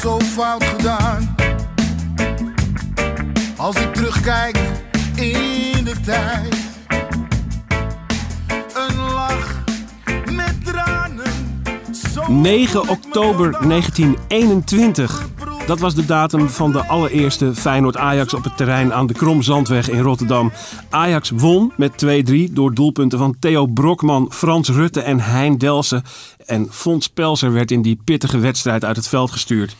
zo fout gedaan. Als ik terugkijk in de tijd, een lach met tranen. zo 9 oktober 1921. Dat was de datum van de allereerste Feyenoord-Ajax op het terrein aan de Kromzandweg in Rotterdam. Ajax won met 2-3 door doelpunten van Theo Brokman, Frans Rutte en Hein Delsen. En Fons Pelser werd in die pittige wedstrijd uit het veld gestuurd.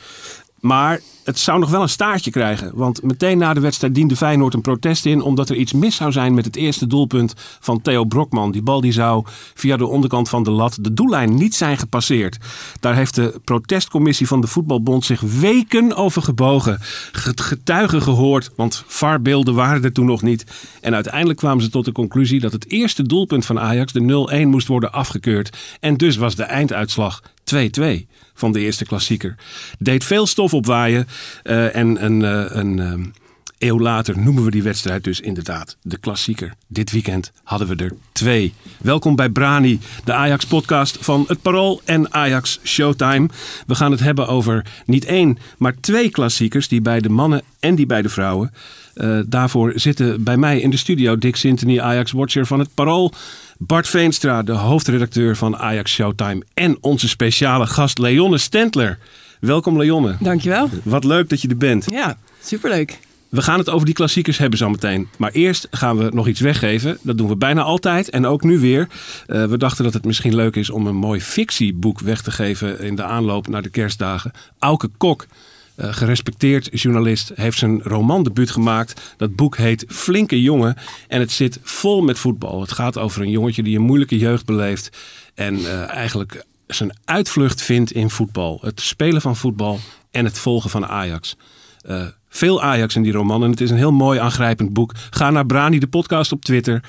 Maar het zou nog wel een staartje krijgen. Want meteen na de wedstrijd diende Feyenoord een protest in... omdat er iets mis zou zijn met het eerste doelpunt van Theo Brokman. Die bal die zou via de onderkant van de lat de doellijn niet zijn gepasseerd. Daar heeft de protestcommissie van de Voetbalbond zich weken over gebogen. Get- Getuigen gehoord, want VAR-beelden waren er toen nog niet. En uiteindelijk kwamen ze tot de conclusie... dat het eerste doelpunt van Ajax, de 0-1, moest worden afgekeurd. En dus was de einduitslag 2-2 van de eerste klassieker. Deed veel stof opwaaien eh, en een, eh, een eh, eeuw later noemen we die wedstrijd dus inderdaad de klassieker. Dit weekend hadden we er twee. Welkom bij Brani, de Ajax-podcast van Het Parool en Ajax Showtime. We gaan het hebben over niet één, maar twee klassiekers die bij de mannen en die bij de vrouwen. Daarvoor zitten bij mij in de studio Dick Sintony, Ajax-watcher van Het Parool. Bart Veenstra, de hoofdredacteur van Ajax Showtime. En onze speciale gast Leonne Stentler. Welkom Leonne. Dankjewel. Wat leuk dat je er bent. Ja, superleuk. We gaan het over die klassiekers hebben zo meteen. Maar eerst gaan we nog iets weggeven. Dat doen we bijna altijd en ook nu weer. Eh, we dachten dat het misschien leuk is om een mooi fictieboek weg te geven in de aanloop naar de kerstdagen. Auke Kok, eh, gerespecteerd journalist, heeft zijn romandebuut gemaakt. Dat boek heet Flinke Jongen en het zit vol met voetbal. Het gaat over een jongetje die een moeilijke jeugd beleeft en eh, eigenlijk zijn uitvlucht vindt in voetbal. Het spelen van voetbal en het volgen van Ajax. Eh, veel Ajax in die roman. En het is een heel mooi aangrijpend boek. Ga naar Brani, de podcast op Twitter.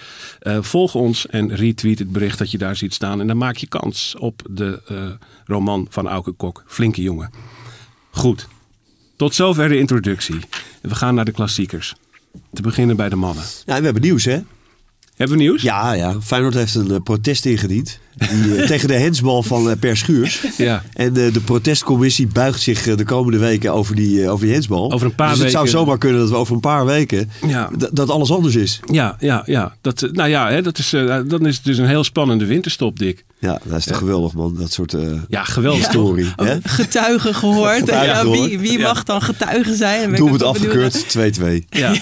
Volg ons en retweet het bericht dat je daar ziet staan. En dan maak je kans op de roman van Auke Kok. Flinke jongen. Goed. Tot zover de introductie. We gaan naar de klassiekers. Te beginnen bij de mannen. Ja, we hebben nieuws, hè? Hebben we nieuws? Ja, ja. Feyenoord heeft een eh, protest ingediend. Die, eh, tegen de hensbal van eh, Per Schuurs. Ja. En eh, de protestcommissie buigt zich de komende weken over die, over die hensbal. Over een paar dus het zou zomaar kunnen dat we over een paar weken... Ja. dat alles anders is. Ja, ja, ja. Dat, nou ja, hè, dat is, eh, dan is het dus een heel spannende winterstop, Dick. Ja, dat is toch geweldig, man. Dat soort eh, Ja, geweldig. historie. hè? Getuigen gehoord. Getuigen Ja, wie wie Ja. mag dan getuige zijn? Wel benieuwd. afgekeurd, 2-2. Ja.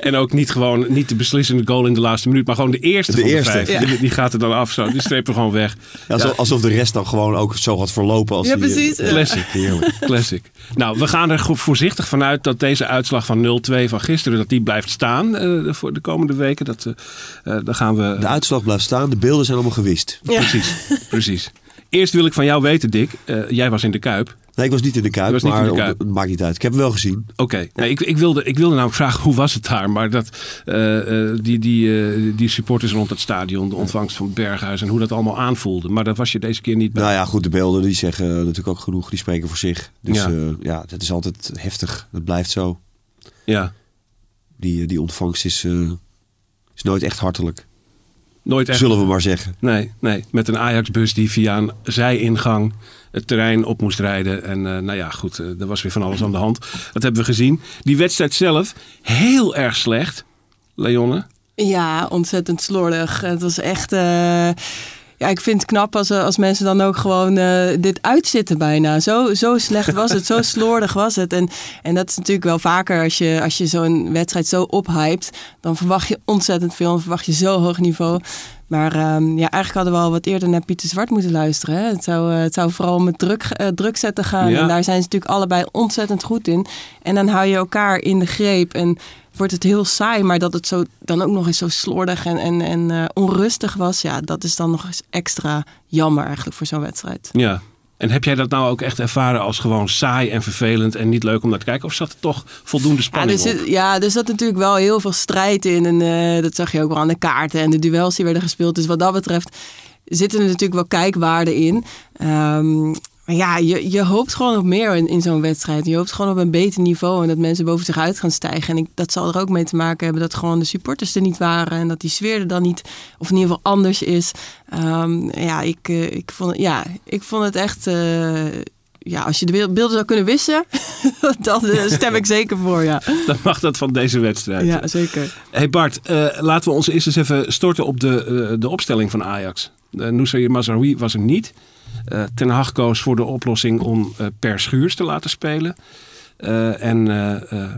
En ook niet gewoon niet de beslissende goal in de laatste minuut, maar gewoon de eerste De van eerste. de vijf. Ja. Die, die gaat er dan af zo. Die streep er gewoon weg. Ja, alsof, alsof de rest dan gewoon ook zo had verlopen. Als Ja, die, eh, precies. Classic. Heerlijk. Classic. Nou, we gaan er goed voorzichtig vanuit dat deze uitslag van 0-2 van gisteren dat die blijft staan eh, voor de komende weken. Dat, eh dan gaan we. De uitslag blijft staan. De beelden zijn allemaal gewist. Precies, precies. Eerst wil ik van jou weten, Dick. eh, jij was in de Kuip. Nee, ik was niet in de Kuip. maar op- het maakt niet uit. Ik heb hem wel gezien. Oké, nee, ik, ik, wilde, ik wilde namelijk vragen hoe was het daar, maar dat, eh, eh, die, die, eh, die supporters rond het stadion, de ontvangst van Berghuis en hoe dat allemaal aanvoelde. Maar dat was je deze keer niet bij. Nou ja, goed, de beelden die zeggen natuurlijk ook genoeg. Die spreken voor zich. Dus Ja. ja, ja dat is altijd heftig. Dat blijft zo. Ja, Die, die ontvangst is, is nooit echt hartelijk. nooit echt. Zullen we maar zeggen. Nee, nee, met een Ajax-bus die via een zijingang het terrein op moest rijden. En eh, nou ja, goed, eh, er was weer van alles aan de hand. Dat hebben we gezien. Die wedstrijd zelf, heel erg slecht, Leonne. Ja, ontzettend slordig. Het was echt... eh, ja, ik vind het knap als, als mensen dan ook gewoon dit uitzitten bijna. Zo, zo slecht was het, zo slordig was het. En, en dat is natuurlijk wel vaker als je, als je zo'n wedstrijd zo ophypt. Dan verwacht je ontzettend veel, dan verwacht je zo hoog niveau. Maar ehm, ja, eigenlijk hadden we al wat eerder naar Pieter Zwart moeten luisteren. Hè? Het, zou, eh, het zou vooral om het druk, eh, druk zetten gaan. Ja. En daar zijn ze natuurlijk allebei ontzettend goed in. En dan hou je elkaar in de greep. En wordt het heel saai. Maar dat het zo, dan ook nog eens zo slordig en, en, en eh, onrustig was. Ja, dat is dan nog eens extra jammer eigenlijk voor zo'n wedstrijd. Ja. En heb jij dat nou ook echt ervaren als gewoon saai en vervelend en niet leuk om naar te kijken? Of zat er toch voldoende Ja, spanning er zit, op? ja, er zat natuurlijk wel heel veel strijd in. En eh, dat zag je ook wel aan de kaarten en de duels die werden gespeeld. Dus wat dat betreft zitten er natuurlijk wel kijkwaarden in. Ehm, maar ja, je, je hoopt gewoon op meer in, in zo'n wedstrijd. Je hoopt gewoon op een beter niveau en dat mensen boven zich uit gaan stijgen. En ik, dat zal er ook mee te maken hebben dat gewoon de supporters er niet waren. En dat die sfeer er dan niet, of in ieder geval anders is. Ehm, ja, ik, eh, ik, vond, ja, ik vond het echt... eh, ja, als je de beeld- beelden zou kunnen wissen, dan eh, stem ik zeker voor, ja. Dan mag dat van deze wedstrijd. Ja, zeker. Hey Bart, eh, laten we ons eerst eens even storten op de, de opstelling van Ajax. Uh, Noussair Mazraoui was er niet. Eh, Ten Hag koos voor de oplossing om eh, Per Schuurs te laten spelen. Eh, en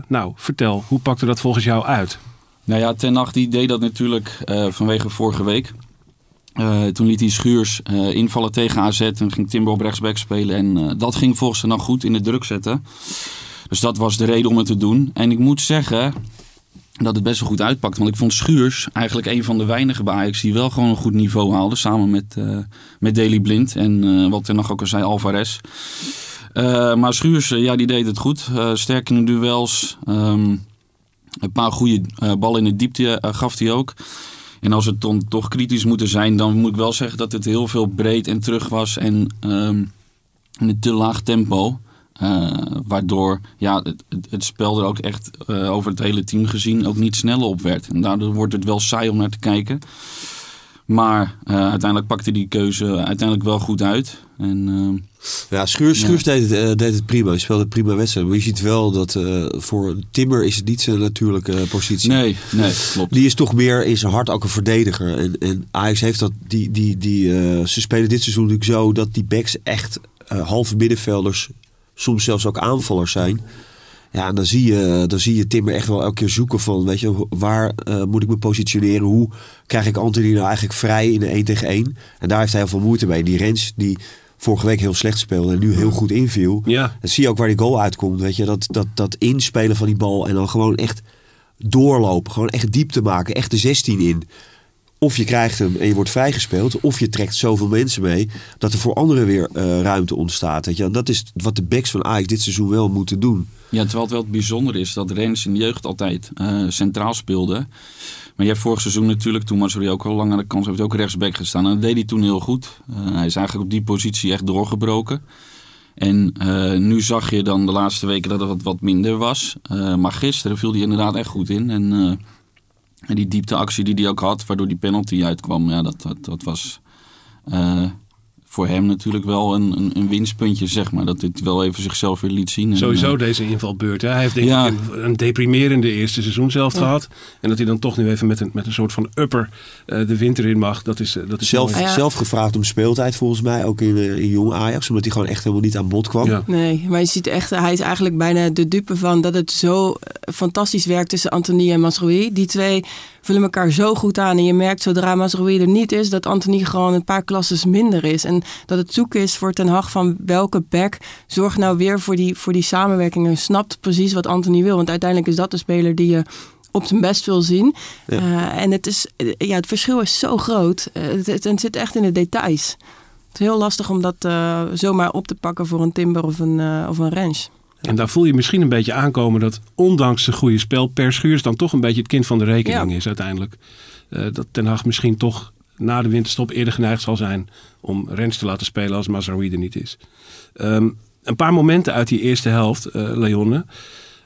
nou, vertel, hoe pakte dat volgens jou uit? Nou ja, Ten Hag die deed dat natuurlijk vanwege vorige week. Toen liet hij Schuurs invallen tegen AZ en ging Timber op rechtsback spelen. En dat ging volgens Ten Hag goed in de druk zetten. Dus dat was de reden om het te doen. En ik moet zeggen dat het best wel goed uitpakt. Want ik vond Schuurs eigenlijk een van de weinige bij die wel gewoon een goed niveau haalde. Samen met, eh met Daley Blind en eh, wat Ten Hag ook al zei, Alvarez. Eh, maar Schuurs, ja, die deed het goed. Sterk in de duels. Ehm, een paar goede ballen in de diepte gaf hij ook. En als we dan toch kritisch moeten zijn, dan moet ik wel zeggen dat het heel veel breed en terug was. En ehm, in een te laag tempo. Eh, waardoor ja, het, het, spel er ook echt eh, over het hele team gezien ook niet sneller op werd. En daardoor wordt het wel saai om naar te kijken. Maar eh, uiteindelijk pakte die keuze uiteindelijk wel goed uit. En Ja, Schuurs, Schuurs deed, het, deed het prima. Hij speelde prima wedstrijd. Maar je ziet wel dat voor Timmer is het niet zijn natuurlijke positie. nee, nee, klopt. Die is toch meer in zijn hart ook een verdediger. En, en Ajax heeft dat, die, die, die, ze spelen dit seizoen natuurlijk zo dat die backs echt halve middenvelders, soms zelfs ook aanvallers zijn. Ja, en dan zie je, dan zie je Timmer echt wel elke keer zoeken van, weet je, waar eh, moet ik me positioneren? Hoe krijg ik Anthony nou eigenlijk vrij in de 1 tegen 1? En daar heeft hij heel veel moeite mee. Die Rens, die vorige week heel slecht speelde en nu heel goed inviel. Ja, Dan zie je ook waar die goal uitkomt. Weet je, dat, dat, dat inspelen van die bal en dan gewoon echt doorlopen. Gewoon echt diep te maken. Echt de 16 in. Of je krijgt hem en je wordt vrijgespeeld. Of je trekt zoveel mensen mee dat er voor anderen weer eh, ruimte ontstaat. Weet je. En dat is wat de backs van Ajax dit seizoen wel moeten doen. Ja, terwijl het wel bijzonder is dat Rens in de jeugd altijd eh, centraal speelde. Maar je hebt vorig seizoen natuurlijk, toen Mazuri ook al lang aan de kans heeft, ook rechtsback gestaan. En dat deed hij toen heel goed. Eh, hij is eigenlijk op die positie echt doorgebroken. En nu zag je dan de laatste weken dat het wat, minder was. Maar gisteren viel hij inderdaad echt goed in. En, en die diepteactie die hij ook had, waardoor die penalty uitkwam, ja, dat, dat, dat was eh, voor hem natuurlijk wel een, een, een winstpuntje, zeg maar. Dat dit wel even zichzelf weer liet zien. En, sowieso eh, deze invalbeurt. Hè. Hij heeft denk Ja. ik een, een deprimerende eerste seizoen zelf gehad. En dat hij dan toch nu even met een, met een soort van upper eh, de winter in mag. Dat is, eh, dat is Zelf. Ja. zelf gevraagd om speeltijd volgens mij. Ook in, in jong Ajax. Omdat hij gewoon echt helemaal niet aan bod kwam. Ja. Nee, maar je ziet echt, hij is eigenlijk bijna de dupe van dat het zo fantastisch werkt tussen Anthony en Masroui. Die twee vullen elkaar zo goed aan. En je merkt zodra Masroui er niet is, dat Anthony gewoon een paar klasses minder is. En dat het zoeken is voor Ten Hag van welke back zorgt nou weer voor die, voor die samenwerking. En snapt precies wat Anthony wil. Want uiteindelijk is dat de speler die je op zijn best wil zien. Ja. Eh, en het, is, ja, het verschil is zo groot. Eh, het, het, het zit echt in de details. Het is heel lastig om dat eh, zomaar op te pakken voor een Timber of een, of een Rens. En daar voel je misschien een beetje aankomen dat ondanks zijn goede spel Per Schuurs dan toch een beetje het kind van de rekening Ja. is uiteindelijk. Eh, dat Ten Hag misschien toch na de winterstop eerder geneigd zal zijn om Rens te laten spelen als Mazraoui er niet is. Ehm, een paar momenten uit die eerste helft, eh Leonne.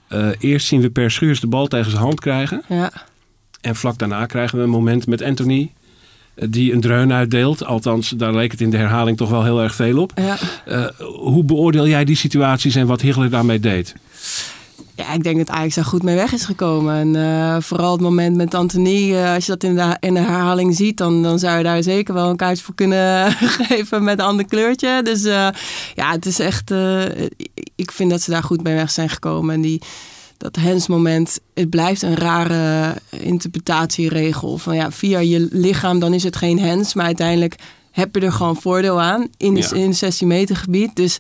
Eh, eerst zien we Per Schuurs de bal tegen zijn hand krijgen. Ja. En vlak daarna krijgen we een moment met Anthony. Die een dreun uitdeelt. Althans, daar leek het in de herhaling toch wel heel erg veel op. Ja. Eh, hoe beoordeel jij die situaties en wat Higgler daarmee deed? ja, ik denk dat Ajax daar goed mee weg is gekomen. En eh, vooral het moment met Anthony, eh, als je dat in de, in de herhaling ziet, dan, dan zou je daar zeker wel een kaartje voor kunnen geven met een ander kleurtje. Dus ja, het is echt, ik vind dat ze daar goed mee weg zijn gekomen. En die, dat Hens moment, het blijft een rare interpretatieregel. Van ja, via je lichaam dan is het geen Hens, maar uiteindelijk heb je er gewoon voordeel aan in, Ja. in het 16 meter gebied. Dus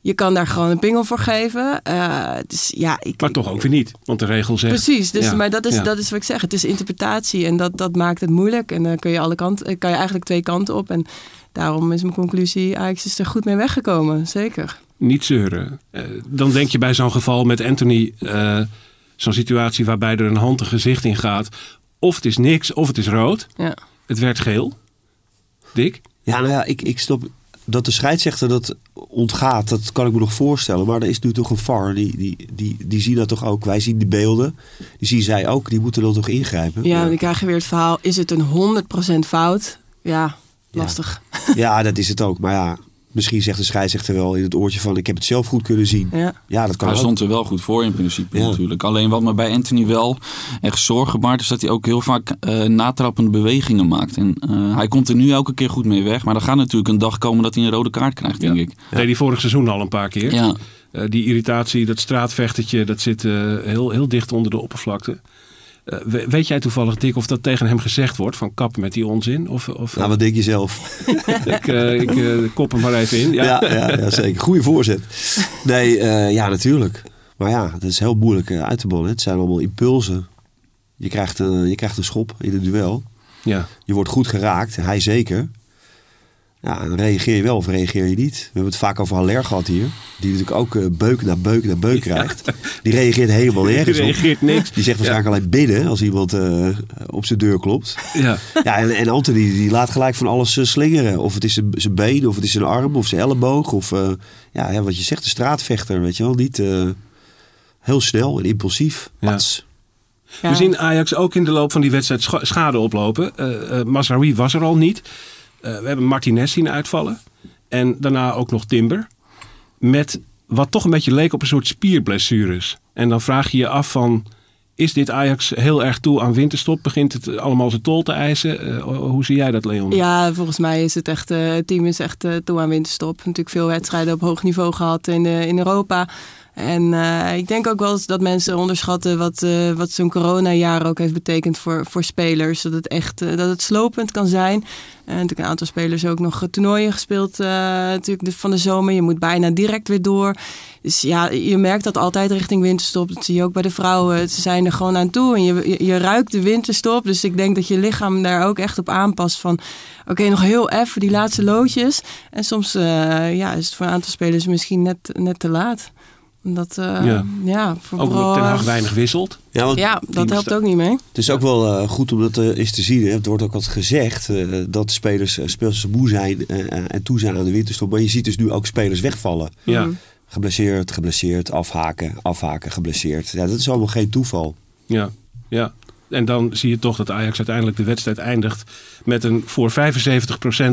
Je kan daar gewoon een pingel voor geven. Uh, dus ja, ik, maar toch ook weer niet, want de regel zegt... Precies, dus, Ja, maar dat is, ja. dat is wat ik zeg. Het is interpretatie en dat, dat maakt het moeilijk. En dan kun je, alle kanten, kan je eigenlijk twee kanten op. En daarom is mijn conclusie, Ajax is er goed mee weggekomen. Zeker. Niet zeuren. Eh, dan denk je bij zo'n geval met Anthony... eh, zo'n situatie waarbij er een hand een gezicht in gaat. Of het is niks, of het is rood. Ja. Het werd geel. Dick? Ja, nou ja, ik, ik snap dat de scheidsrechter dat ontgaat. Dat kan ik me nog voorstellen. Maar er is nu toch een VAR. Die, die, die, die zien dat toch ook. Wij zien de beelden. Die zien zij ook. Die moeten dan toch ingrijpen. Ja, dan krijg je weer het verhaal, is het een 100% fout? Ja, lastig. Ja, dat is het ook. Maar ja, misschien zegt de scheidsrechter wel in het oortje van... ik heb het zelf goed kunnen zien. Ja. Ja, dat kan Hij ook. stond er wel goed voor in principe Ja. natuurlijk. Alleen wat me bij Anthony wel echt zorgen baart... is dat hij ook heel vaak eh, natrappende bewegingen maakt. En eh, hij komt er nu elke keer goed mee weg. Maar er gaat natuurlijk een dag komen dat hij een rode kaart krijgt, denk ik. Deed hij vorig seizoen al een paar keer. Ja, Eh, die irritatie, dat straatvechtertje, dat zit eh, heel, heel dicht onder de oppervlakte. Eh, we- weet jij toevallig, Dick, of dat tegen hem gezegd wordt? Van kap met die onzin? Of, of Nou, wat denk je zelf? ik, eh, ik eh, kop hem maar even in. Ja. Ja, ja, ja, zeker. Goede voorzet. Nee, ja, natuurlijk. Maar ja, dat is heel moeilijk uit te bannen. Het zijn allemaal impulsen. Je krijgt, eh, je krijgt een schop in het duel. Ja. Je wordt goed geraakt, hij zeker. Ja, en dan reageer je wel of reageer je niet. We hebben het vaak over Haller gehad hier. Die natuurlijk ook eh, beuk na beuk na beuk krijgt. Die reageert helemaal Die nergens op. reageert niks. Die zegt waarschijnlijk alleen binnen als iemand eh, op zijn deur klopt. Ja. Ja, en, en Anthony die laat gelijk van alles eh, slingeren. Of het is zijn- zijn been, of het is zijn arm, of zijn elleboog. Of eh, ja, ja, wat je zegt, de straatvechter, weet je wel. Niet eh, heel snel en impulsief. Ja. Pats. Ja. We zien Ajax ook in de loop van die wedstrijd scha- schade oplopen. Eh eh Mazraoui was er al niet. Eh, we hebben Martinez zien uitvallen. En daarna ook nog Timber. Met wat toch een beetje leek op een soort spierblessures. En dan vraag je je af van... Is dit Ajax heel erg toe aan winterstop? Begint het allemaal zijn tol te eisen? Eh, hoe zie jij dat, Leon? Ja, volgens mij is het echt, eh, het team is echt toe aan winterstop. Natuurlijk veel wedstrijden op hoog niveau gehad in, in Europa. En eh, ik denk ook wel eens dat mensen onderschatten wat, eh, wat zo'n coronajaar ook heeft betekend voor, voor spelers. Dat het echt eh, dat het slopend kan zijn. En natuurlijk een aantal spelers ook nog toernooien gespeeld natuurlijk van de zomer. Je moet bijna direct weer door. Dus ja, je merkt dat altijd richting winterstop. Dat zie je ook bij de vrouwen. Ze zijn er gewoon aan toe en je, je, ruikt de winterstop. Dus ik denk dat je lichaam daar ook echt op aanpast van... Oké, nog heel even die laatste loodjes. En soms ja, is het voor een aantal spelers misschien net, net te laat. Dat, eh, Ja. ja. voor ook omdat vooral, Ten Hag eh, weinig wisselt. Ja, want Ja, dat helpt ook niet mee. Het is ook wel eh, goed om dat eh, eens te zien. Hè. Het wordt ook altijd gezegd eh, dat spelers, spelers moe zijn en toe zijn aan de winterstop. Maar je ziet dus nu ook spelers wegvallen. Ja. Geblesseerd, geblesseerd, afhaken, afhaken, geblesseerd. Ja, dat is allemaal geen toeval. Ja, ja. En dan zie je toch dat Ajax uiteindelijk de wedstrijd eindigt met een voor 75%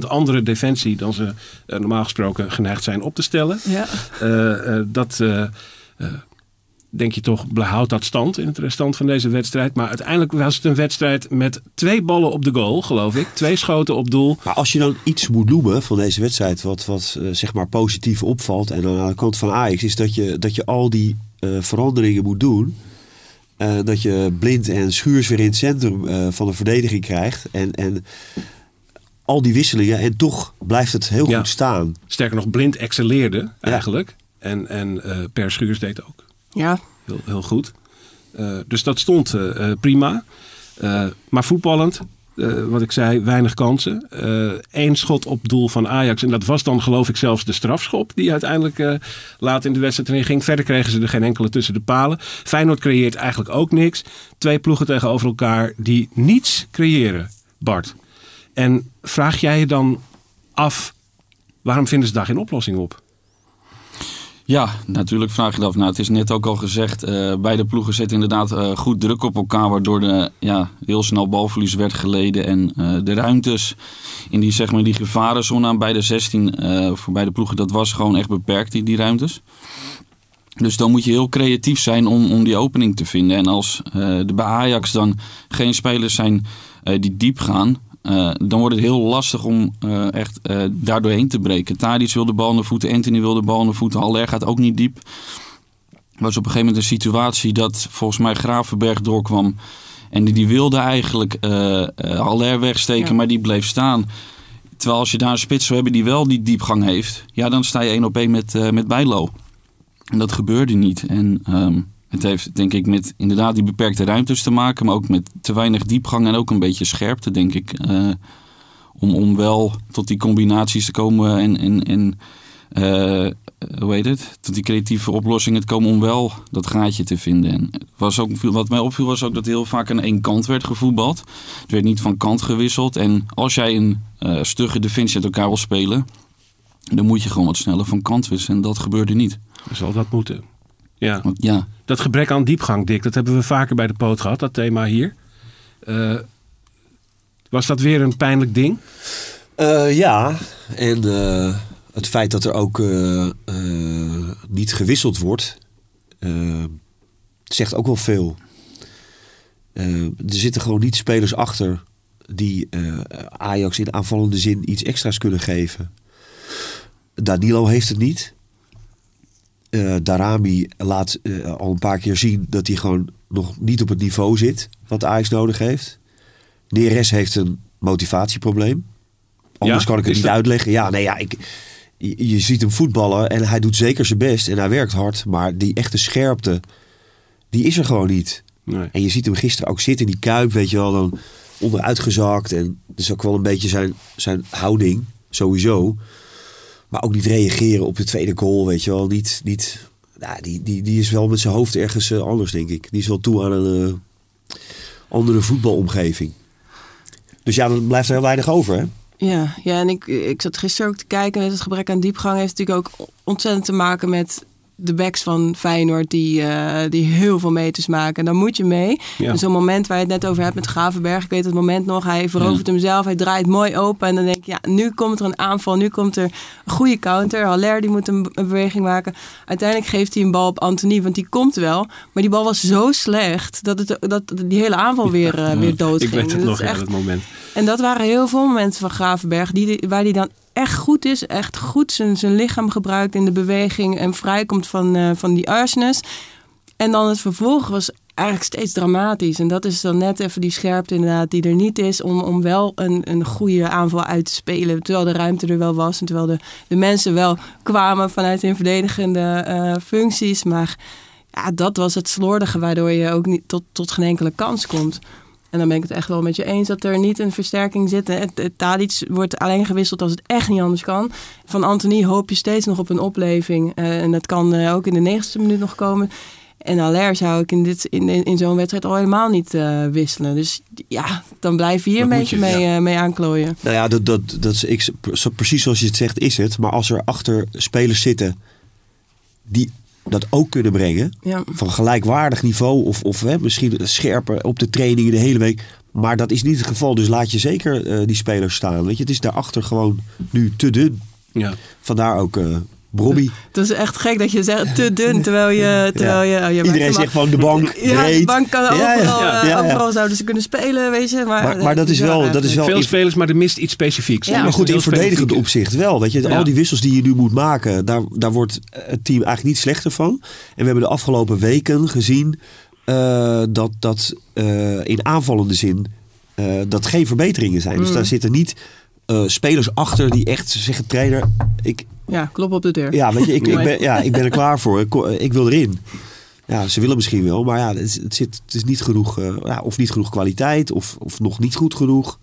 andere defensie dan ze eh, normaal gesproken geneigd zijn op te stellen. Ja. Eh, eh, dat denk je toch, houdt dat stand in het restant van deze wedstrijd. Maar uiteindelijk was het een wedstrijd met twee ballen op de goal, geloof ik. Twee schoten op doel. Maar als je dan iets moet noemen van deze wedstrijd, wat, wat zeg maar positief opvalt, en dan aan de kant van Ajax, is dat je, dat je al die eh, veranderingen moet doen. Eh, dat je blind en schuurs weer in het centrum eh, van de verdediging krijgt. En, en al die wisselingen. En toch blijft het heel Ja. goed staan. Sterker nog, blind excelleerde eigenlijk. En, en eh, Per Schuurs deed ook Ja, heel, heel goed. Eh, dus dat stond prima. Eh, maar voetballend, eh, wat ik zei, weinig kansen. Eén schot op doel van Ajax. En dat was dan geloof ik zelfs de strafschop die uiteindelijk eh, laat in de wedstrijd erin ging. Verder kregen ze er geen enkele tussen de palen. Feyenoord creëert eigenlijk ook niks. Twee ploegen tegenover elkaar die niets creëren, Bart. En vraag jij je dan af, waarom vinden ze daar geen oplossing op? Ja, natuurlijk vraag je dat af. Nou, het is net ook al gezegd, eh, beide ploegen zetten inderdaad eh, goed druk op elkaar, waardoor de, ja, heel snel balverlies werd geleden. En eh, de ruimtes in die, zeg maar, die gevarenzone aan beide 16 eh, voor beide ploegen, dat was gewoon echt beperkt, die, die ruimtes. Dus dan moet je heel creatief zijn om, om die opening te vinden. En als er bij Ajax dan geen spelers zijn die diep gaan, eh, dan wordt het heel lastig om eh, echt eh daar doorheen te breken. Tadic wil de bal naar voeten, Anthony wil de bal naar voeten, Haller gaat ook niet diep. was op een gegeven moment een situatie dat volgens mij Gravenberg doorkwam. En die, die wilde eigenlijk Haller wegsteken, Ja. maar die bleef staan. Terwijl als je daar een spits zou hebben die wel die diepgang heeft, ja, dan sta je één op één met, met Bijlo. En dat gebeurde niet. En ehm, het heeft denk ik met inderdaad die beperkte ruimtes te maken, maar ook met te weinig diepgang en ook een beetje scherpte, denk ik. eh, om, om wel tot die combinaties te komen en, en, en eh, hoe heet het? Tot die creatieve oplossingen te komen om wel dat gaatje te vinden. En was ook, wat mij opviel was ook dat heel vaak aan één kant werd gevoetbald. Het werd niet van kant gewisseld. En als jij een eh stugge defensie uit elkaar wil spelen, dan moet je gewoon wat sneller van kant wisselen. En dat gebeurde niet. Zal dat moeten. Ja. Want ja, Dat gebrek aan diepgang, Dick, dat hebben we vaker bij de poot gehad, dat thema hier. Eh, was dat weer een pijnlijk ding? Eh, ja, en eh, het feit dat er ook niet gewisseld wordt, zegt ook wel veel. Eh, er zitten gewoon niet spelers achter die eh, Ajax in aanvallende zin iets extra's kunnen geven. Danilo heeft het niet. Eh, Darami laat eh, al een paar keer zien dat hij gewoon nog niet op het niveau zit wat Ajax nodig heeft. Neres heeft een motivatieprobleem. Anders Ja? kan ik het niet dat- uitleggen. Ja, nee, ja, ik, je, je ziet hem voetballen en hij doet zeker zijn best en hij werkt hard. Maar die echte scherpte, die is er gewoon niet. Nee. En je ziet hem gisteren ook zitten in die kuip, weet je wel, dan onderuitgezakt. En dat is ook wel een beetje zijn, zijn houding, sowieso. Maar ook niet reageren op de tweede goal, weet je wel. Niet, niet, nou, die, die, die is wel met zijn hoofd ergens eh, anders, denk ik. Die is wel toe aan een eh, andere voetbalomgeving. Dus ja, dan blijft er heel weinig over, hè? Ja, ja en ik, ik zat gisteren ook te kijken. Het gebrek aan diepgang heeft natuurlijk ook ontzettend te maken met de backs van Feyenoord die, eh, die heel veel meters maken. En dan moet je mee. Ja. En Zo'n moment waar je het net over hebt met Gravenberg. Ik weet het moment nog. Hij verovert hem zelf. Hij draait mooi open. En dan denk je, ja, nu komt er een aanval. Nu komt er een goede counter. Haller die moet een, een beweging maken. Uiteindelijk geeft hij een bal op Anthony. Want die komt wel. Maar die bal was zo slecht dat, het, dat die hele aanval weer, eh, weer dood Ik ging. weet het Dat nog, echt dat moment. en dat waren heel veel momenten van Gravenberg die, waar hij dan echt goed is. Echt goed zijn, zijn lichaam gebruikt in de beweging en vrijkomt van, eh, van die arsenis. En dan het vervolg was eigenlijk steeds dramatisch. En dat is dan net even die scherpte inderdaad die er niet is om, om wel een, een goede aanval uit te spelen. Terwijl de ruimte er wel was en terwijl de, de mensen wel kwamen vanuit hun verdedigende eh, functies. Maar ja, dat was het slordige waardoor je ook niet tot, tot geen enkele kans komt. En dan ben ik het echt wel met je eens dat er niet een versterking zit. Het, het Tadic wordt alleen gewisseld als het echt niet anders kan. Van Anthony hoop je steeds nog op een opleving. Eh, en dat kan eh, ook in de negentigste minuut nog komen. En Aller zou ik in, dit, in, in, zo'n wedstrijd al helemaal niet eh, wisselen. Dus ja, dan blijf je hier een Dat beetje je, mee, eh, mee aanklooien. Nou ja, dat, dat, dat is, ik, zo- precies zoals je het zegt is het. Maar als er achter spelers zitten die dat ook kunnen brengen. Ja. Van gelijkwaardig niveau of, of hè, misschien scherper op de trainingen de hele week. Maar dat is niet het geval. Dus laat je zeker eh, die spelers staan. Weet je, het is daarachter gewoon nu te dun. Ja. Vandaar ook eh Brobby. Het is echt gek dat je zegt te dun, terwijl je... Terwijl je, oh, je Iedereen zegt van de bank. Ja, de bank kan overal, ja, eh, ja, ja. overal zouden ze kunnen spelen, weet je. Maar, Maar, maar dat is ja, wel, dat is wel Veel spelers, maar er mist iets specifieks. Ja, maar goed, in verdedigend opzicht wel. Weet je, Ja. al die wissels die je nu moet maken, daar, daar wordt het team eigenlijk niet slechter van. En we hebben de afgelopen weken gezien eh, dat dat eh, in aanvallende zin eh, dat geen verbeteringen zijn. Mm. Dus daar zitten niet eh, spelers achter die echt zeggen, trainer, ik, Ja, klop op de deur. ja, weet je, ik, ik, ben, ja, ik ben er klaar voor. Ik, wil erin. Ja, ze willen misschien wel, maar ja, het, is- het, zit, het is niet genoeg, eh, ja, of niet genoeg kwaliteit, of, of nog niet goed genoeg.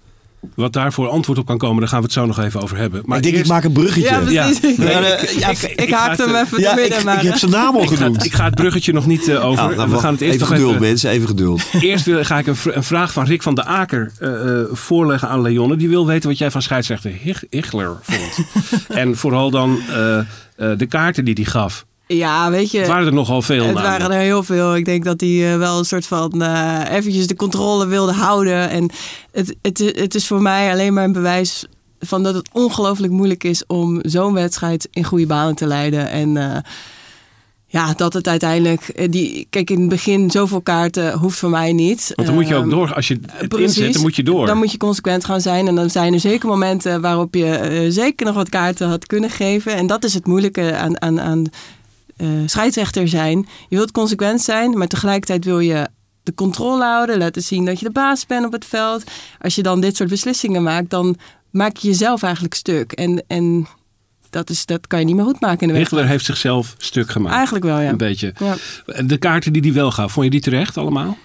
Wat daarvoor antwoord op kan komen, daar gaan we het zo nog even over hebben. Maar ik denk, eerst- ik maak een bruggetje. Ja, precies. Ja, nee, Ja, ik- ja, ik- Ik, ik ga haakte het, hem eh, even Ja, midden, maar... ik heb zijn naam al Ik ga, genoemd. ik ga het bruggetje nog niet eh, over. Ja, nou, we gaan het eerst even geduld, even, mensen, even geduld. Eerst wil- ga ik een, vr- een vraag van Rick van der Aker eh, eh, voorleggen aan Leonne. Die wil weten wat jij van scheidsrechter Hich- Hichler vond. en vooral dan eh, eh, de kaarten die hij gaf. Ja, weet je... Het waren er nogal veel Het namelijk. waren er heel veel. Ik denk dat hij eh, wel een soort van eh eventjes de controle wilde houden. En het, het, het is voor mij alleen maar een bewijs van dat het ongelooflijk moeilijk is om zo'n wedstrijd in goede banen te leiden. En eh, ja, dat het uiteindelijk. Die, kijk, in het begin zoveel kaarten hoeft voor mij niet. Want dan moet je ook Ehm, door. Als je het Precies. inzet, dan moet je door. Dan moet je consequent gaan zijn. En dan zijn er zeker momenten waarop je zeker nog wat kaarten had kunnen geven. En dat is het moeilijke aan, aan, aan eh, scheidsrechter zijn. Je wilt consequent zijn, maar tegelijkertijd wil je de controle houden, laten zien dat je de baas bent op het veld. Als je dan dit soort beslissingen maakt, dan maak je jezelf eigenlijk stuk. En, en dat, is, dat kan je niet meer goed maken in de Hitler wedstrijd. heeft zichzelf stuk gemaakt. Eigenlijk wel, ja. Een beetje. Ja. De kaarten die hij wel gaf, vond je die terecht allemaal?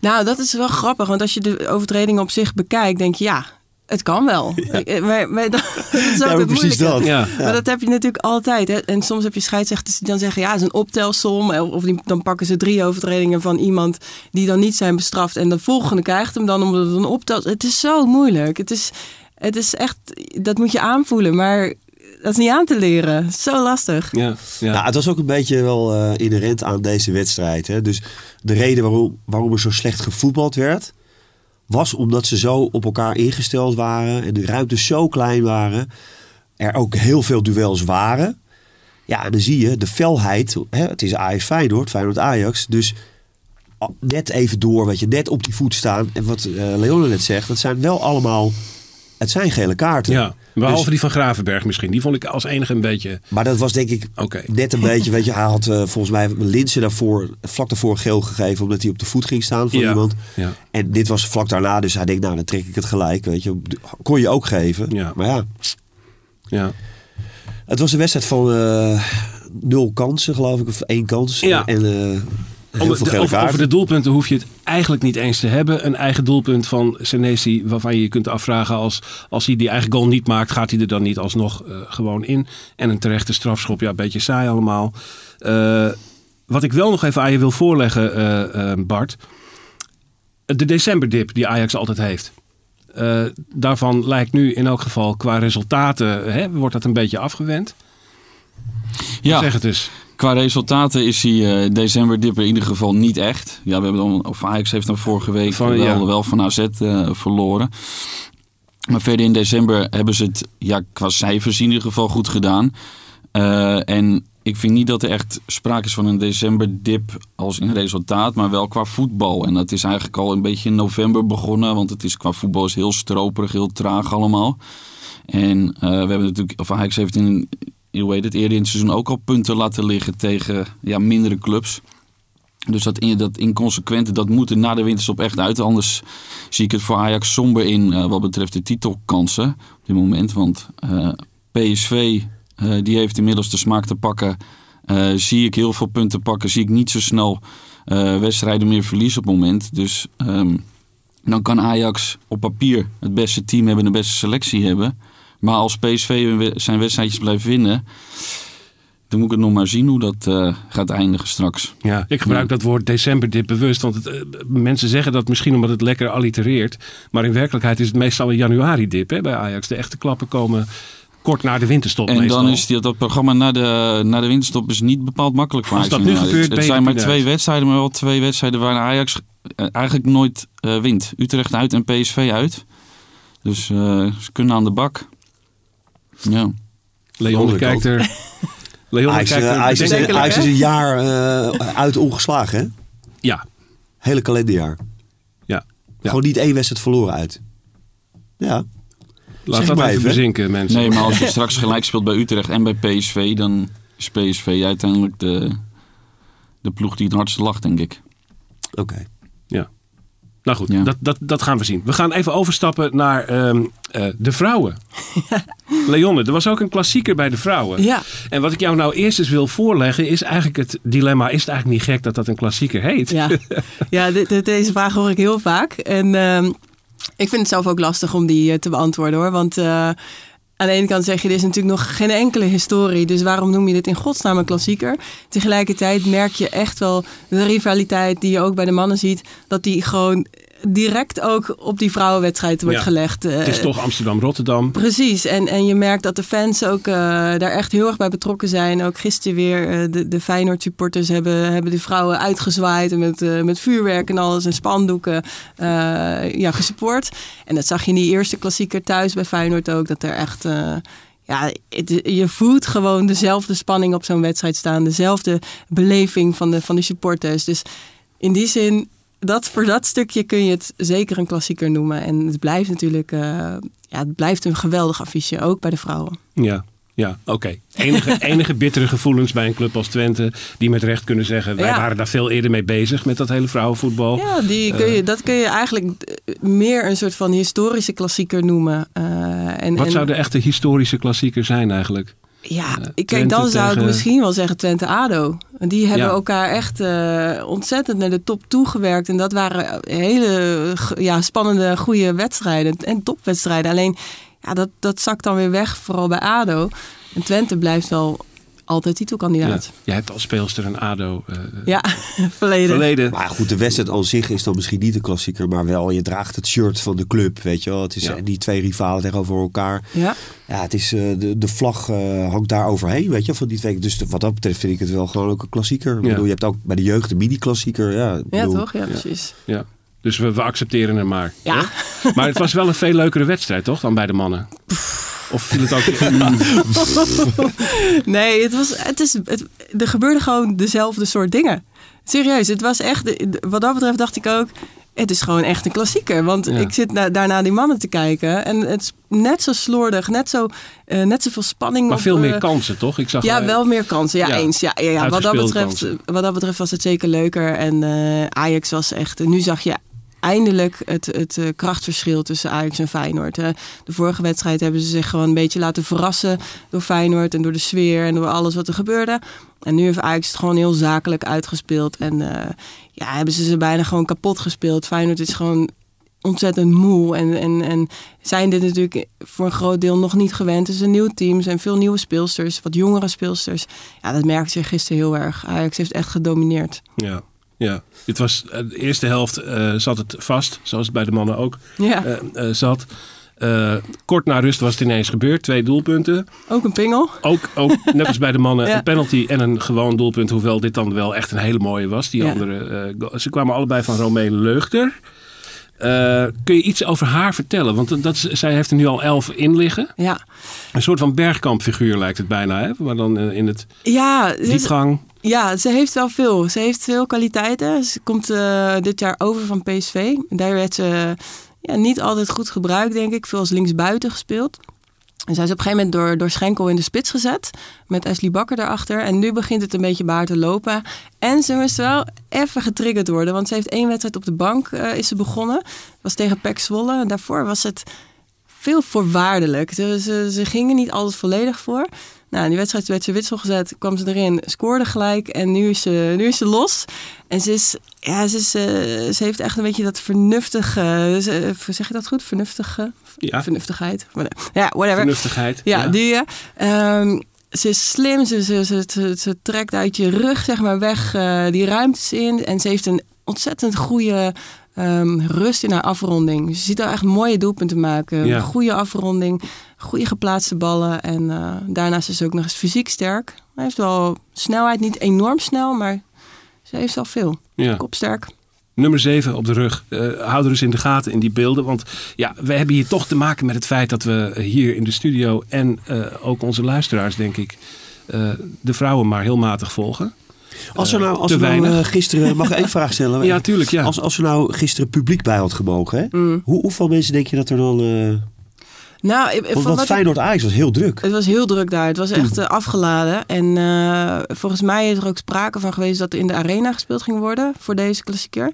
Nou, dat is wel grappig, want als je de overtreding op zich bekijkt, denk je ja, het kan wel. Eh, Maar, maar dat, dat is ook Ja, het precies dat. Ja. Maar dat heb je natuurlijk altijd. Hè? En soms heb je scheidsrechters die dan zeggen... ja, het is een optelsom. Of die, dan pakken ze drie overtredingen van iemand... die dan niet zijn bestraft. En de volgende krijgt hem dan omdat het een optel... Het is zo moeilijk. Het is, het is echt... Dat moet je aanvoelen. Maar dat is niet aan te leren. Zo lastig. Ja, ja. Nou, het was ook een beetje wel eh, inherent aan deze wedstrijd. Hè? Dus de reden waarom, waarom er zo slecht gevoetbald werd... was omdat ze zo op elkaar ingesteld waren... en de ruimtes zo klein waren. Er ook heel veel duels waren. Ja, en dan zie je de felheid. Hè? Het is Ajax Feyenoord, Feyenoord Ajax. Dus net even door, weet je, net op die voet staan. En wat eh Leone net zegt, dat zijn wel allemaal... Het zijn gele kaarten. ja. Behalve Dus- die van Gravenberg misschien. Die vond ik als enige een beetje... Maar dat was denk ik net een beetje, weet je, hij had eh, volgens mij Linsen daarvoor, vlak daarvoor geel gegeven, omdat hij op de voet ging staan van Ja, iemand. ja. En dit was vlak daarna, dus hij denkt, nou dan trek ik het gelijk, weet je. Kon je ook geven. Ja. Maar ja, Ja. het was een wedstrijd van eh, nul kansen, geloof ik, of één kans. Ja. En eh, veel de- gele over, kaarten. over de doelpunten hoef je het eigenlijk niet eens te hebben. Een eigen doelpunt van Senesi, waarvan je je kunt afvragen als, als hij die eigen goal niet maakt, gaat hij er dan niet alsnog eh, gewoon in. En een terechte strafschop, ja, een beetje saai allemaal. Eh, wat ik wel nog even aan je wil voorleggen, eh, eh, Bart. De decemberdip die Ajax altijd heeft. Eh, daarvan lijkt nu in elk geval qua resultaten, hè, wordt dat een beetje afgewend. Ja, Zeg het eens. Qua resultaten is die eh decemberdip in ieder geval niet echt. Ja, we hebben dan, of Ajax heeft dan vorige week Van, wel, ja. wel van AZ eh, verloren. Maar verder in december hebben ze het ja, qua cijfers in ieder geval goed gedaan. Eh, en ik vind niet dat er echt sprake is van een decemberdip als in resultaat, maar wel qua voetbal. En dat is eigenlijk al een beetje in november begonnen, want het is qua voetbal is heel stroperig, heel traag allemaal. En we hebben natuurlijk, of Ajax heeft in, hoe heet het, eerder in het seizoen ook al punten laten liggen tegen ja, mindere clubs. Dus dat, in, dat inconsequente, dat moet er na de winterstop echt uit. Anders zie ik het voor Ajax somber in eh, wat betreft de titelkansen op dit moment. Want eh, PSV, eh, die heeft inmiddels de smaak te pakken. Zie ik heel veel punten pakken. Zie ik niet zo snel wedstrijden meer verliezen op het moment. Dus ehm, dan kan Ajax op papier het beste team hebben, de beste selectie hebben. Maar als PSV zijn wedstrijdjes blijft winnen, dan moet ik het nog maar zien hoe dat eh, gaat eindigen straks. Ja, ik gebruik dat woord decemberdip bewust. Want het, eh, mensen zeggen dat misschien omdat het lekker allitereert. Maar in werkelijkheid is het meestal een januari-dip hè, bij Ajax. De echte klappen komen kort na de winterstop En meestal. dan is die, dat programma na de, na de winterstop is niet bepaald makkelijk voor Als Ajax. dat nu gebeurt, het, zijn maar twee wedstrijden, maar wel twee wedstrijden waar Ajax eh, eigenlijk nooit eh, wint. Utrecht uit en PSV uit. Dus eh, ze kunnen aan de bak. Ja. Leon kijkt er... Leon Ajax, kijkt eh, er Ajax is, Ajax een jaar eh, uit ongeslagen, hè? Ja, Hele kalenderjaar. ja. Ja. Gewoon niet één wedstrijd verloren uit. Ja. Laat Zeg dat maar even bezinken, mensen. Nee, maar als je straks gelijk speelt bij Utrecht en bij PSV, dan is PSV uiteindelijk de, de ploeg die het hardste lacht, denk ik. Oké. Ja. Nou goed, Ja. dat, dat, dat gaan we zien. We gaan even overstappen naar ehm, eh, de vrouwen. Leonne, er was ook een klassieker bij de vrouwen. Ja. En wat ik jou nou eerst eens wil voorleggen is eigenlijk het dilemma. Is het eigenlijk niet gek dat dat een klassieker heet? Ja, ja deze vraag hoor ik heel vaak. En ehm, ik vind het zelf ook lastig om die eh, te beantwoorden hoor. Want eh, aan de ene kant zeg je, er is natuurlijk nog geen enkele historie. Dus waarom noem je dit in godsnaam een klassieker? Tegelijkertijd merk je echt wel de rivaliteit die je ook bij de mannen ziet. Dat die gewoon direct ook op die vrouwenwedstrijd wordt Ja. gelegd. Eh, Het is toch Amsterdam-Rotterdam. Precies, en, en je merkt dat de fans ook eh, daar echt heel erg bij betrokken zijn. Ook gisteren weer, eh, de, de Feyenoord supporters hebben, hebben de vrouwen uitgezwaaid en met, met vuurwerk en alles en spandoeken ja, gesupport. En dat zag je in die eerste klassieker thuis bij Feyenoord ook, dat er echt... ja, het- je voelt gewoon dezelfde spanning op zo'n wedstrijd staan. Dezelfde beleving van de, van de supporters. Dus in die zin, dat, voor dat stukje kun je het zeker een klassieker noemen. En het blijft natuurlijk eh, ja, het blijft een geweldig affiche, ook bij de vrouwen. Ja. Ja, oké. Enige, enige bittere gevoelens bij een club als Twente. Die met recht kunnen zeggen. Wij Ja. waren daar veel eerder mee bezig met dat hele vrouwenvoetbal. Ja, die kun je, dat kun je eigenlijk eh, meer een soort van historische klassieker noemen. Eh, en, Wat en- zou de echte historische klassieker zijn eigenlijk? Ja, ik Twente kijk, dan zou ik misschien wel zeggen Twente-ADO. Want Die hebben Ja. elkaar echt eh, ontzettend naar de top toegewerkt. En dat waren hele ja, spannende, goede wedstrijden. En topwedstrijden. Alleen, ja, dat, dat zakt dan weer weg, vooral bij ADO. En Twente blijft wel altijd titelkandidaat. Ja. Jij hebt als speelster een ADO eh, Ja, verleden. verleden. Maar goed, de wedstrijd aan zich is dan misschien niet een klassieker, maar wel, je draagt het shirt van de club, weet je wel. Het is Ja. die twee rivalen tegenover elkaar. Ja. Ja, het is, eh, de, de vlag eh, hangt daar overheen, weet je, van die twee. Dus wat dat betreft vind ik het wel gewoon ook een klassieker. Ik bedoel, je hebt ook bij de jeugd de mini-klassieker. Ja, ja, toch? Ja, precies. Ja. Dus we, we accepteren hem maar. Ja. Maar het was wel een veel leukere wedstrijd, toch? Dan bij de mannen. Of viel het ook... Nee, het was, het is, het, er gebeurden gewoon dezelfde soort dingen. Serieus, het was echt, wat dat betreft dacht ik ook, het is gewoon echt een klassieker. Want Ja. ik zit na, daarna die mannen te kijken en het is net zo slordig, net, zo, eh, net zoveel spanning. Maar op, veel eh, meer kansen, toch? Ik zag Ja, eh, wel meer kansen. Ja, ja, eens. Ja, ja, ja. Wat, dat betreft, kansen. wat dat betreft was het zeker leuker. En eh, Ajax was echt... Nu zag je eindelijk het, het eh, krachtverschil tussen Ajax en Feyenoord. De vorige wedstrijd hebben ze zich gewoon een beetje laten verrassen... door Feyenoord en door de sfeer en door alles wat er gebeurde. En nu heeft Ajax het gewoon heel zakelijk uitgespeeld. En eh, ja, hebben ze ze bijna gewoon kapot gespeeld. Feyenoord is gewoon ontzettend moe. En, en, en zijn dit natuurlijk voor een groot deel nog niet gewend. Het is een nieuw team, zijn veel nieuwe speelsters, wat jongere speelsters. Ja, dat merkte zich gisteren heel erg. Ajax heeft echt gedomineerd. Ja, ja. Het was, eh, de eerste helft eh, zat het vast, zoals het bij de mannen ook Ja, eh, zat. Kort na rust was het ineens gebeurd. Twee doelpunten. ook een pingel. Ook, ook net als bij de mannen Ja. een penalty en een gewoon doelpunt. Hoewel dit dan wel echt een hele mooie was. Die Ja. andere, ze kwamen allebei van Romee Leugter. Kun je iets over haar vertellen? Want dat zij heeft er nu al elf in liggen. Ja, Een soort van bergkampfiguur lijkt het bijna. Hè? Maar dan in het ja, diepgang. Ja, ze heeft wel veel. Ze heeft veel kwaliteiten. Ze komt eh, dit jaar over van PSV. Daar werd ze ja, niet altijd goed gebruikt, denk ik. Veel als linksbuiten gespeeld. En zij is op een gegeven moment door, door Schenkel in de spits gezet. Met Ashley Bakker daarachter. En nu begint het een beetje bij haar te lopen. En ze moest wel even getriggerd worden. Want ze heeft één wedstrijd op de bank eh, is ze begonnen. Dat was tegen PEC Zwolle. Daarvoor was het veel voorwaardelijk. Ze, ze, ze gingen niet altijd volledig voor. Nou, in die wedstrijd werd ze witsel gezet, kwam ze erin, scoorde gelijk en nu is ze, nu is ze los. En ze, is, ja, ze, is, eh, ze heeft echt een beetje dat vernuftige, ze- zeg je dat goed? Vernuftige? Ja. Vernuftigheid? Ja, whatever. Vernuftigheid. Ja, die. ja. Ehm, ze is slim, ze, ze, ze, trekt uit je rug zeg maar, weg eh, die ruimtes in. En ze heeft een ontzettend goede ehm, rust in haar afronding. Ze ziet er echt mooie doelpunten maken. Ja. Goede afronding, goede geplaatste ballen. En eh, daarnaast is ze ook nog eens fysiek sterk. Hij heeft wel snelheid, niet enorm snel, maar ze heeft wel veel. Ja. Kopsterk. Nummer 7 op de rug. Eh hou er dus in de gaten in die beelden. Want ja, we hebben hier toch te maken met het feit dat we hier in de studio en eh, ook onze luisteraars, denk ik, eh, de vrouwen maar heel matig volgen. Als er nou, als er nou gisteren, mag ik één vraag stellen? Ja, tuurlijk, ja. Als, als er nou gisteren publiek bij had gemogen, hè? Mm. Hoe, hoeveel mensen denk je dat er dan... eh Nou, ik- want wat Feyenoord Ajax was heel druk. Het was heel druk daar. Het was echt eh, afgeladen. En eh, volgens mij is er ook sprake van geweest dat er in de arena gespeeld ging worden voor deze klassieker.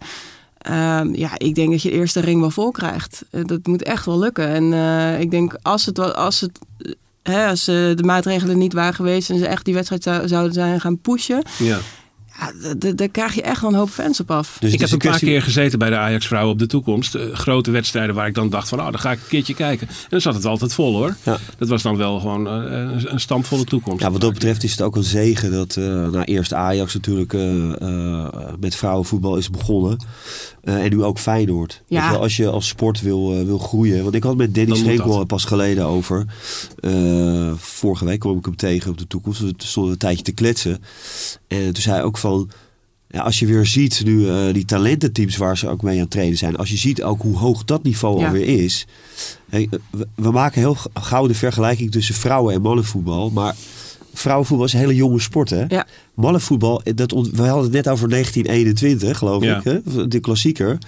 Ehm, ja, ik denk dat je de eerste ring wel vol krijgt. Eh, dat moet echt wel lukken. En eh, ik denk als het, als het eh, hè, als eh, de maatregelen niet waren geweest en ze echt die wedstrijd zou- zouden zijn gaan pushen, ja. Ja, daar krijg je echt wel een hoop fans op af. Dus ik heb een paar kwestie- keer gezeten bij de Ajax-vrouwen op de toekomst. Eh, grote wedstrijden waar ik dan dacht van, oh, dan ga ik een keertje kijken. En dan zat het altijd vol hoor. Ja. Dat was dan wel gewoon eh, een, een stampvolle toekomst. Ja, wat dat betreft is het ook een zegen dat eh nou, eerst Ajax natuurlijk eh, eh, met vrouwenvoetbal is begonnen. Eh, en nu ook Feyenoord. Ja. Weet je wel, als je als sport wil, eh, wil groeien. Want ik had met Danny Schenkel pas geleden over. Eh, vorige week kwam ik hem tegen op de toekomst. We stonden een tijdje te kletsen. En toen zei hij ook van... Ja, als je weer ziet nu eh, die talententeams waar ze ook mee aan het trainen zijn. Als je ziet ook hoe hoog dat niveau Ja. alweer is. Hey, we, we maken heel gauw de vergelijking tussen vrouwen en mannenvoetbal. Maar vrouwenvoetbal is een hele jonge sport hè. Ja. Mannenvoetbal, dat, we hadden het net over 1921 geloof Ja. ik. Hè? De klassieker.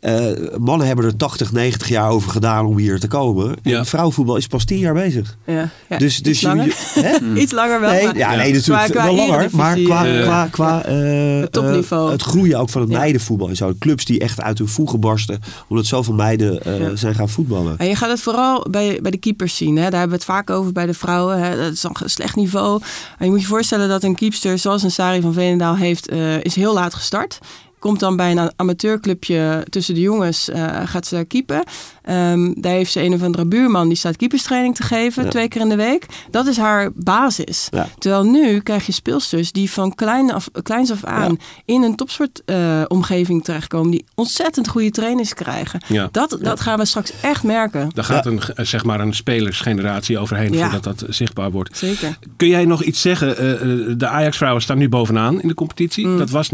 Eh, mannen hebben er 80, 90 jaar over gedaan om hier te komen. Ja. En vrouwenvoetbal is pas 10 jaar bezig. Ja, ja. Dus, dus Iets langer. je- hè? Iets langer wel. Nee, maar- ja, nee, natuurlijk Qua- qua wel langer. Maar qua, eh, qua, qua eh, Het topniveau. eh, het groeien ook van het Ja. meidenvoetbal en zo. Clubs die echt uit hun voegen barsten. Omdat zoveel meiden eh, Ja. zijn gaan voetballen. En je gaat het vooral bij, bij de keepers zien. Hè? Daar hebben we het vaak over bij de vrouwen. Hè? Dat is dan een slecht niveau. En je moet je voorstellen dat een keepster zoals een Sari van Veenendaal heeft... eh, is heel laat gestart. Komt dan bij een amateurclubje tussen de jongens, eh, gaat ze daar keepen. Ehm, daar heeft ze een of andere buurman die staat keeperstraining te geven, Ja. twee keer in de week. Dat is haar basis. Ja. Terwijl nu krijg je speelsters die van klein af, kleins af aan in een topsport eh, omgeving terechtkomen, die ontzettend goede trainers krijgen. Ja. Dat, dat gaan we straks echt merken. Daar gaat een, eh, zeg maar een spelersgeneratie overheen Ja. voordat dat zichtbaar wordt. Zeker. Kun jij nog iets zeggen? De Ajax-vrouwen staan nu bovenaan in de competitie. Mm. Dat was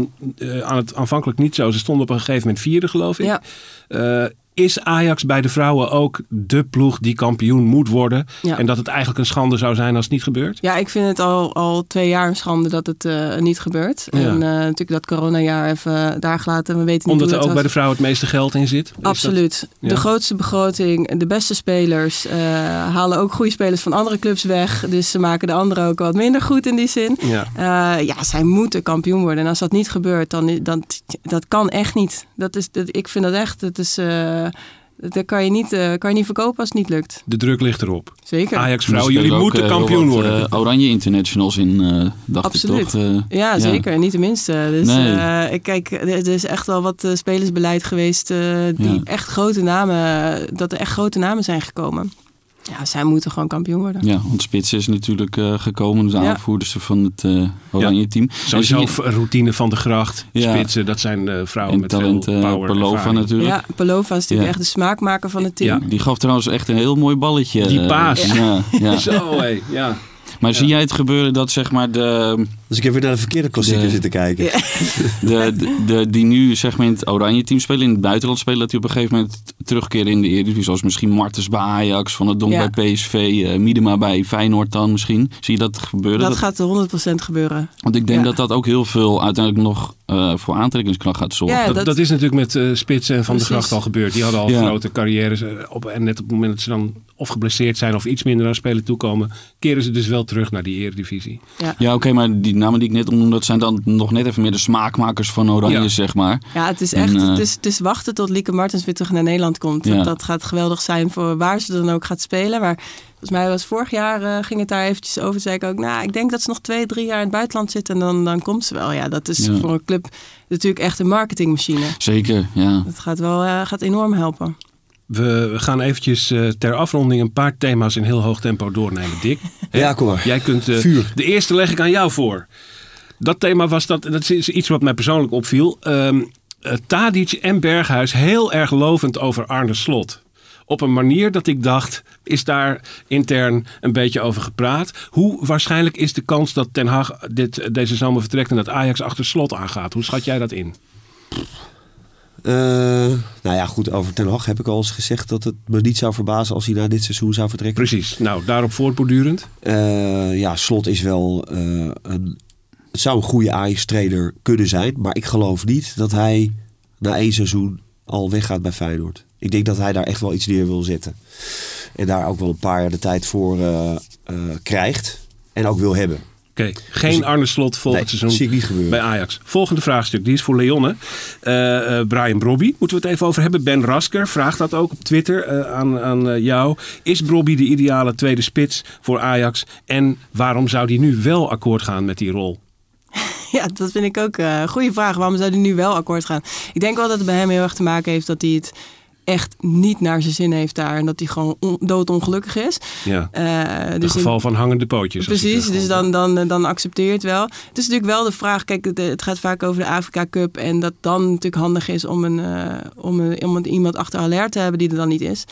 aan het aanvankelijk niet zo. Ze stonden op een gegeven moment vierde, geloof ik. Ja. Is Ajax bij de vrouwen ook de ploeg die kampioen moet worden? Ja. En dat het eigenlijk een schande zou zijn als het niet gebeurt? Ja, ik vind het al, al twee jaar een schande dat het eh, niet gebeurt. Ja. En eh, natuurlijk dat coronajaar even daar gelaten. We weten niet Omdat hoe er het ook bij de vrouwen het meeste geld in zit? Dat- Absoluut. Ja. De grootste begroting, de beste spelers eh, halen ook goede spelers van andere clubs weg. Dus ze maken de anderen ook wat minder goed in die zin. Ja. Ja, zij moeten kampioen worden. En als dat niet gebeurt, dan, dan dat kan echt niet. Dat is, dat, ik vind dat echt, dat is, dat kan je, niet, eh, kan je niet verkopen als het niet lukt. De druk ligt erop. Zeker. Ajax-vrouwen, Er jullie ook, moeten eh, kampioen wat, worden. eh, oranje internationals in, eh dacht Absoluut. ik toch? Eh, Ja, zeker. Niet de minste. Dus Nee. eh, kijk, er is echt wel wat eh, spelersbeleid geweest eh, die Ja. echt grote namen, dat er echt grote namen zijn gekomen. Ja, zij moeten gewoon kampioen worden. Ja, want Spits is natuurlijk eh, gekomen, de Ja. aanvoerster van het eh oranje team. Sowieso zie je- routine van de gracht, Ja. spitsen, dat zijn eh, vrouwen en met talent veel power. Ervaring. natuurlijk. Ja, Palova is natuurlijk Ja. echt de smaakmaker van het team. Ja. Die gaf trouwens echt een heel mooi balletje. Die paas. Ja, ja. Zo, hé, ja. Maar zie jij het gebeuren dat zeg maar de, Dus ik heb weer naar de verkeerde klassieker De- zitten kijken. Ja. de, de, de- die nu zeg maar in het oranje team spelen, in het buitenland spelen, dat die op een gegeven moment terugkeren in de Eredivisie. Zoals misschien Martens bij Ajax, Van het Donk Ja. bij PSV, eh Miedema bij Feyenoord dan misschien. Zie je dat gebeuren? Dat Dat- gaat 100% gebeuren. want ik denk ja. dat dat ook heel veel uiteindelijk nog eh, voor aantrekkingskracht gaat zorgen. Ja, Dat, dat- dat is natuurlijk met eh, Spitsen en Van Precies. de Gracht al gebeurd. Die hadden al Ja. grote carrières. op, en net op het moment dat ze dan of geblesseerd zijn of iets minder aan spelen toekomen, keren ze dus wel terug naar die eredivisie. Ja, oké, maar die namen die ik net opnoemde, dat zijn dan nog net even meer de smaakmakers van Oranje, Ja. zeg maar. Ja, het is En, echt eh, het is, het is wachten tot Lieke Martens weer terug naar Nederland komt. Ja. Dat, gaat geweldig zijn voor waar ze dan ook gaat spelen. Maar volgens mij was vorig jaar eh, ging het daar eventjes over. Zei ik ook, nou, ik denk dat ze nog twee, drie jaar in het buitenland zit en dan, dan komt ze wel. Ja, dat is Ja. voor een club natuurlijk echt een marketingmachine. Zeker, ja. Dat gaat wel eh, gaat enorm helpen. We gaan eventjes eh, ter afronding een paar thema's in heel hoog tempo doornemen, Dick. Ja, kom maar. Jij kunt, eh, Vuur. De eerste leg ik aan jou voor. Dat thema was dat, dat is iets wat mij persoonlijk opviel. Ehm eh, Tadic en Berghuis heel erg lovend over Arne Slot. Op een manier dat ik dacht, is daar intern een beetje over gepraat. Hoe waarschijnlijk is de kans dat Ten Hag dit, deze zomer vertrekt en dat Ajax achter Slot aangaat? Hoe schat jij dat in? Eh, nou ja, goed, over Ten Hag heb ik al eens gezegd dat het me niet zou verbazen als hij na dit seizoen zou vertrekken. Precies. Nou, daarop voortbordurend. Eh, ja, Slot is wel eh, een... Het zou een goede Ajax-trainer kunnen zijn, maar ik geloof niet dat hij na één seizoen al weggaat bij Feyenoord. Ik denk dat hij daar echt wel iets neer wil zetten. En daar ook wel een paar jaar de tijd voor krijgt en ook wil hebben. Oké, geen Arne Slot volgend Nee, seizoen zie ik niet gebeuren. bij Ajax. Volgende vraagstuk, die is voor Leonne. Eh, eh, Brian Brobby, moeten we het even over hebben. Ben Rasker vraagt dat ook op Twitter eh, aan, aan eh, jou. Is Brobby de ideale tweede spits voor Ajax? En waarom zou die nu wel akkoord gaan met die rol? Ja, dat vind ik ook eh, een goede vraag. Waarom zou hij nu wel akkoord gaan? Ik denk wel dat het bij hem heel erg te maken heeft dat hij het echt niet naar zijn zin heeft daar. En dat hij gewoon on- doodongelukkig is. Ja, een dus in- geval van hangende pootjes. Precies, het dus dan, dan, dan accepteer je het wel. Het is natuurlijk wel de vraag, kijk, het, het gaat vaak over de Afrika Cup. En dat dan natuurlijk handig is om, een, eh, om, een, om iemand achter alert te hebben die er dan niet is.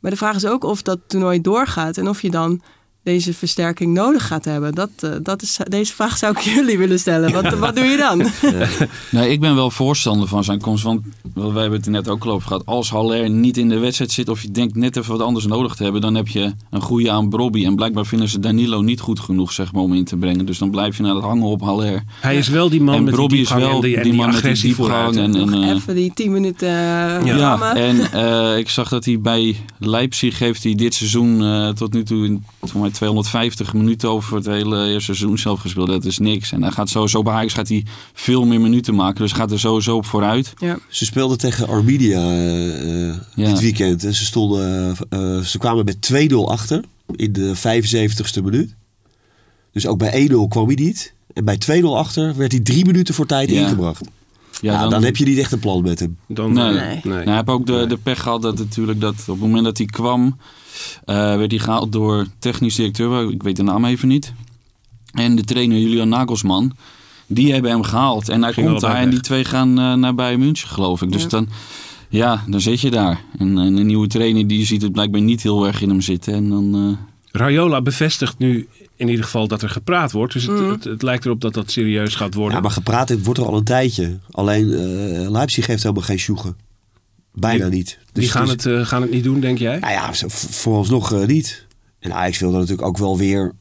Maar de vraag is ook of dat toernooi doorgaat en of je dan deze versterking nodig gaat hebben? Dat, eh, dat is, deze vraag zou ik jullie willen stellen. Wat, wat doe je dan? Nee, ik ben wel voorstander van zijn komst. Want wij hebben het er net ook al over gehad. Als Haller niet in de wedstrijd zit of je denkt net even wat anders nodig te hebben, dan heb je een goede aan Brobby. En blijkbaar vinden ze Danilo niet goed genoeg zeg maar, om in te brengen. Dus dan blijf je naar het hangen op Haller. Hij is wel die man en met Brobby die is diepgang wel en die, en die die man met die agressie diepgang. vooruit. En, en, eh, Even die 10 minuten uh, Ja. Ja, en eh, ik zag dat hij bij Leipzig heeft hij dit seizoen eh, tot nu toe in, mij 250 minuten over het hele eerste seizoen zelf gespeeld. Dat is niks. En hij gaat sowieso bij Ajax gaat hij veel meer minuten maken. Dus gaat er sowieso op vooruit. Ja. Ze speelden tegen Arminia eh, eh, Ja. dit weekend. En ze, stonden, eh, eh, ze kwamen met 2-0 achter in de 75ste minuut. Dus ook bij 1-0 kwam hij niet. En bij 2-0 achter werd hij drie minuten voor tijd Ja. ingebracht. Ja, Ja, dan, heb je niet echt een plan met hem. Dan, Nee. nee. Nee. nee. Nou, hij heeft ook de, de pech gehad dat natuurlijk dat op het moment dat hij kwam, eh, werd hij gehaald door technisch directeur, ik weet de naam even niet. En de trainer Julian Nagelsman. Die hebben hem gehaald. En hij Ging komt daar en die twee gaan eh, naar Bayern München, geloof ik. Dus Ja. dan, ja, dan zit je daar. En, en een nieuwe trainer die ziet het blijkbaar niet heel erg in hem zitten. En dan, eh, Raiola bevestigt nu in ieder geval dat er gepraat wordt. Dus het, Mhm. het, het lijkt erop dat dat serieus gaat worden. Ja, maar gepraat wordt er al een tijdje. Alleen eh, Leipzig heeft helemaal geen sjoegen. Bijna niet. Dus Die gaan het eh, gaan het niet doen, denk jij? Nou ja, vooralsnog eh, niet. En Ajax wilde natuurlijk ook wel weer...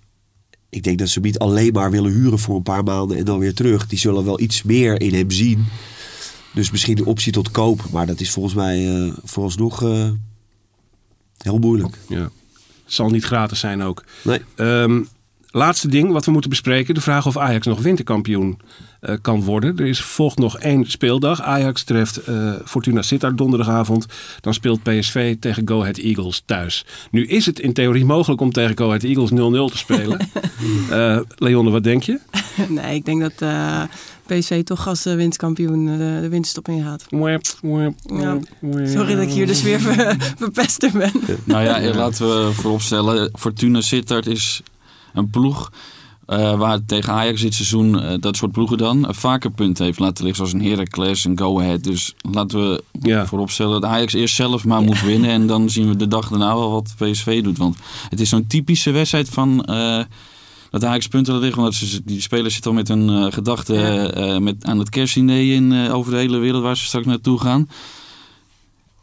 Ik denk dat ze niet alleen maar willen huren voor een paar maanden en dan weer terug. Die zullen wel iets meer in hem zien. Dus misschien de optie tot koop. Maar dat is volgens mij eh, vooralsnog heel moeilijk. Ja. Zal niet gratis zijn ook. Nee. Ehm, laatste ding wat we moeten bespreken. De vraag of Ajax nog winterkampioen eh, kan worden. Er is, volgt nog één speeldag. Ajax treft eh, Fortuna Sittard donderdagavond. Dan speelt PSV tegen Go Ahead Eagles thuis. Nu is het in theorie mogelijk om tegen Go Ahead Eagles 0-0 te spelen. Eh Leonne, wat denk je? Nee, ik denk dat eh PSV toch als uh, winstkampioen eh, de winststop ingaat. Ja. Sorry dat ik hier dus weer ver, verpester ben. nou ja, laten we vooropstellen. Fortuna Sittard is een ploeg eh, waar tegen Ajax dit seizoen, eh, dat soort ploegen dan, vaker punten heeft laten liggen. Zoals een Heracles, een Go Ahead. Dus laten we Ja. vooropstellen dat Ajax eerst zelf maar moet winnen. En dan zien we de dag daarna wel wat PSV doet. Want het is zo'n typische wedstrijd van... eh, dat Ajax punten laat liggen. Want ze, die spelers zitten al met hun gedachten Ja. eh, met, aan het kerstdiner in, eh, over de hele wereld waar ze straks naartoe gaan.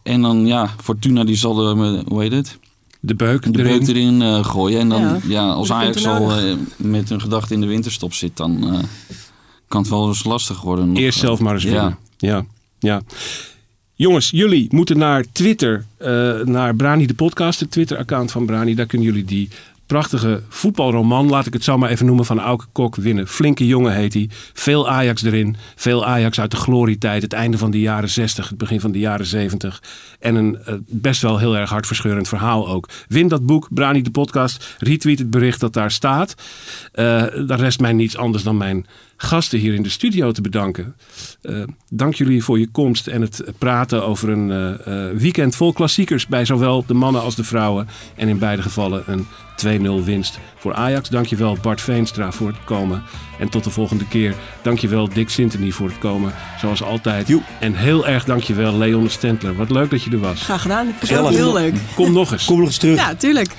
En dan, ja, Fortuna die zal, eh, hoe heet het? De beuk de erin. beuk erin eh, gooien. En dan, Ja, ja, als de Ajax punten al eh, met hun gedachten in de winterstop zit, dan eh, kan het wel eens lastig worden. nog. Eerst zelf maar eens Ja. winnen. Ja, ja. Jongens, jullie moeten naar Twitter, eh, naar Brani de podcast, het Twitter-account van Brani. Daar kunnen jullie die prachtige voetbalroman, laat ik het zo maar even noemen, van Auke Kok winnen. Flinke jongen heet hij. Veel Ajax erin. Veel Ajax uit de glorietijd. Het einde van de jaren 60, het begin van de jaren 70. En een eh, best wel heel erg hartverscheurend verhaal ook. Win dat boek, Brani de podcast. Retweet het bericht dat daar staat. Eh dan rest mij niets anders dan mijn gasten hier in de studio te bedanken. Eh, dank jullie voor je komst en het praten over een weekend vol klassiekers bij zowel de mannen als de vrouwen. En in beide gevallen een 2-0 winst voor Ajax. Dankjewel Bart Veenstra voor het komen. En tot de volgende keer. Dankjewel Dick Sintony voor het komen. Zoals altijd. Joep. En heel erg dankjewel Leon Stentler. Wat leuk dat je er was. Graag gedaan. Ik heel leuk. Kom nog eens. Kom nog eens terug. Ja, tuurlijk.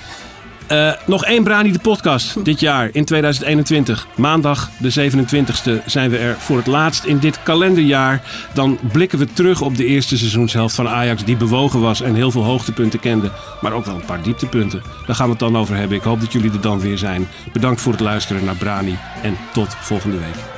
Eh, nog één Brani de podcast dit jaar in 2021. Maandag de 27e zijn we er voor het laatst in dit kalenderjaar. Dan blikken we terug op de eerste seizoenshelft van Ajax die bewogen was en heel veel hoogtepunten kende. Maar ook wel een paar dieptepunten. Daar gaan we het dan over hebben. Ik hoop dat jullie er dan weer zijn. Bedankt voor het luisteren naar Brani en tot volgende week.